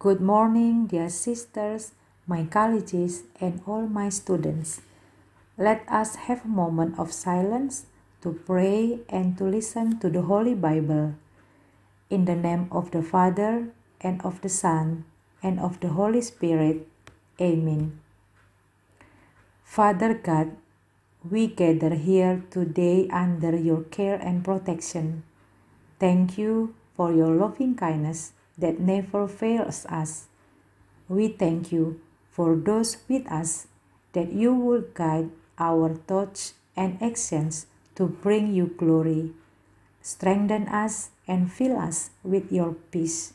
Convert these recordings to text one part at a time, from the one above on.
Good morning, dear sisters, my colleagues, and all my students. Let us have a moment of silence to pray and to listen to the Holy Bible. In the name of the Father, and of the Son, and of the Holy Spirit. Amen. Father God, we gather here today under your care and protection. Thank you for your loving kindness that never fails us. We thank you for those with us that you will guide our thoughts and actions to bring you glory. Strengthen us and fill us with your peace.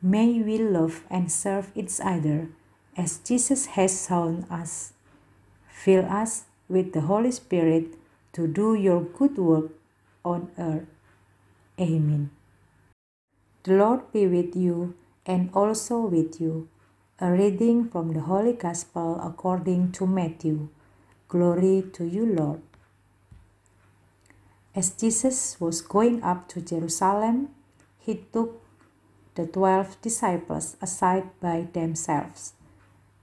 May we love and serve each other as Jesus has shown us. Fill us with the Holy Spirit to do your good work on earth. Amen. The Lord be with you and also with you. A reading from the Holy Gospel according to Matthew. Glory to you, Lord. As Jesus was going up to Jerusalem, he took the twelve disciples aside by themselves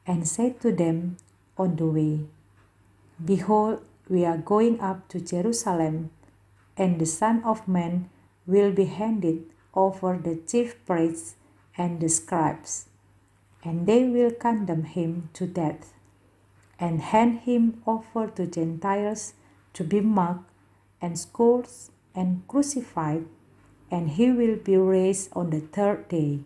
and said to them on the way, Behold, we are going up to Jerusalem, and the Son of Man will be handed over the chief priests and the scribes, and they will condemn him to death, and hand him over to Gentiles to be mocked and scourged and crucified, and he will be raised on the third day.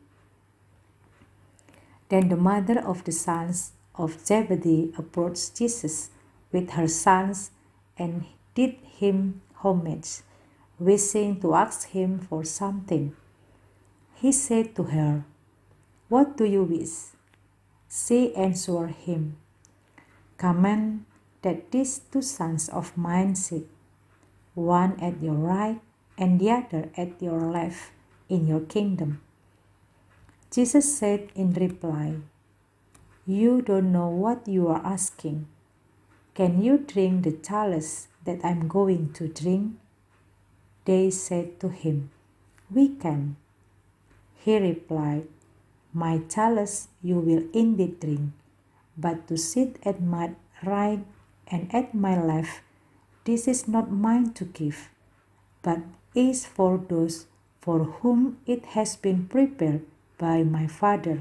Then the mother of the sons of Zebedee approached Jesus with her sons and did him homage, wishing to ask him for something. He said to her, What do you wish? She answered him, Command that these two sons of mine sit, one at your right and the other at your left in your kingdom. Jesus said in reply, You don't know what you are asking. Can you drink the chalice that I'm going to drink? They said to him, We can. He replied, My chalice you will indeed drink, but to sit at my right and at my left, this is not mine to give, but is for those for whom it has been prepared by my Father.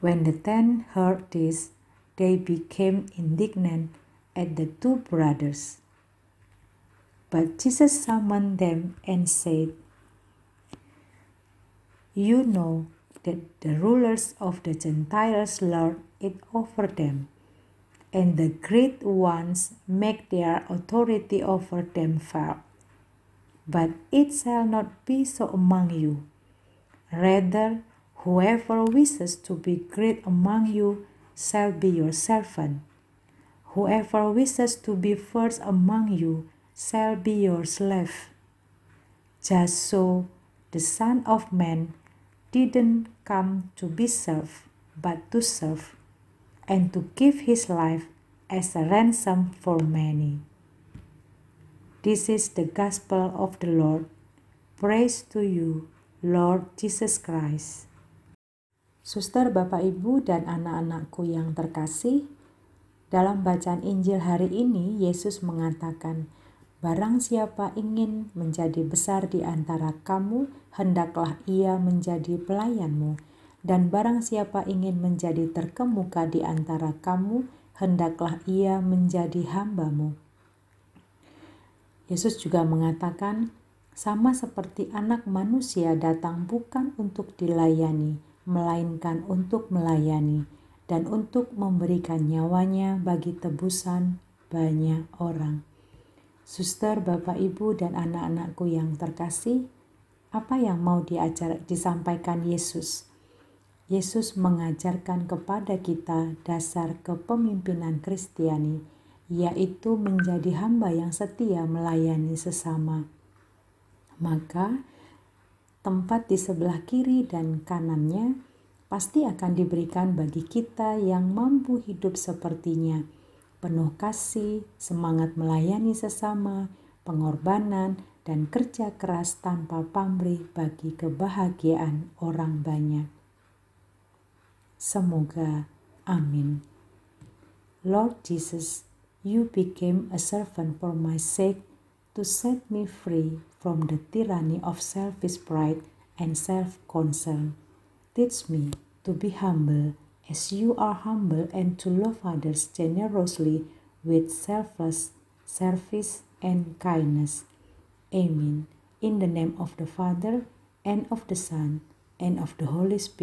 When the ten heard this, they became indignant at the two brothers. But Jesus summoned them and said, you know that the rulers of the Gentiles lord it over them, and the great ones make their authority over them felt. But it shall not be so among you. Rather, whoever wishes to be great among you shall be your servant. Whoever wishes to be first among you shall be your slave. Just so the Son of Man didn't come to be served, but to serve, and to give his life as a ransom for many. This is the gospel of the Lord. Praise to you, Lord Jesus Christ. Suster, Bapak, Ibu, dan anak-anakku yang terkasih, dalam bacaan Injil hari ini Yesus mengatakan, Barang siapa ingin menjadi besar di antara kamu, hendaklah ia menjadi pelayanmu. Dan barang siapa ingin menjadi terkemuka di antara kamu, hendaklah ia menjadi hambamu. Yesus juga mengatakan, sama seperti anak manusia datang bukan untuk dilayani, melainkan untuk melayani dan untuk memberikan nyawanya bagi tebusan banyak orang. Suster, Bapak, Ibu, dan anak-anakku yang terkasih, apa yang mau diajar, disampaikan Yesus? Yesus mengajarkan kepada kita dasar kepemimpinan Kristiani, yaitu menjadi hamba yang setia melayani sesama. Maka, tempat di sebelah kiri dan kanannya pasti akan diberikan bagi kita yang mampu hidup sepertinya penuh kasih, semangat melayani sesama, pengorbanan, dan kerja keras tanpa pamrih bagi kebahagiaan orang banyak. Semoga amin. Lord Jesus, you became a servant for my sake to set me free from the tyranny of selfish pride and self concern. Teach me to be humble as you are humble and to love others generously with selfless service and kindness. Amen. In the name of the Father, and of the Son, and of the Holy Spirit.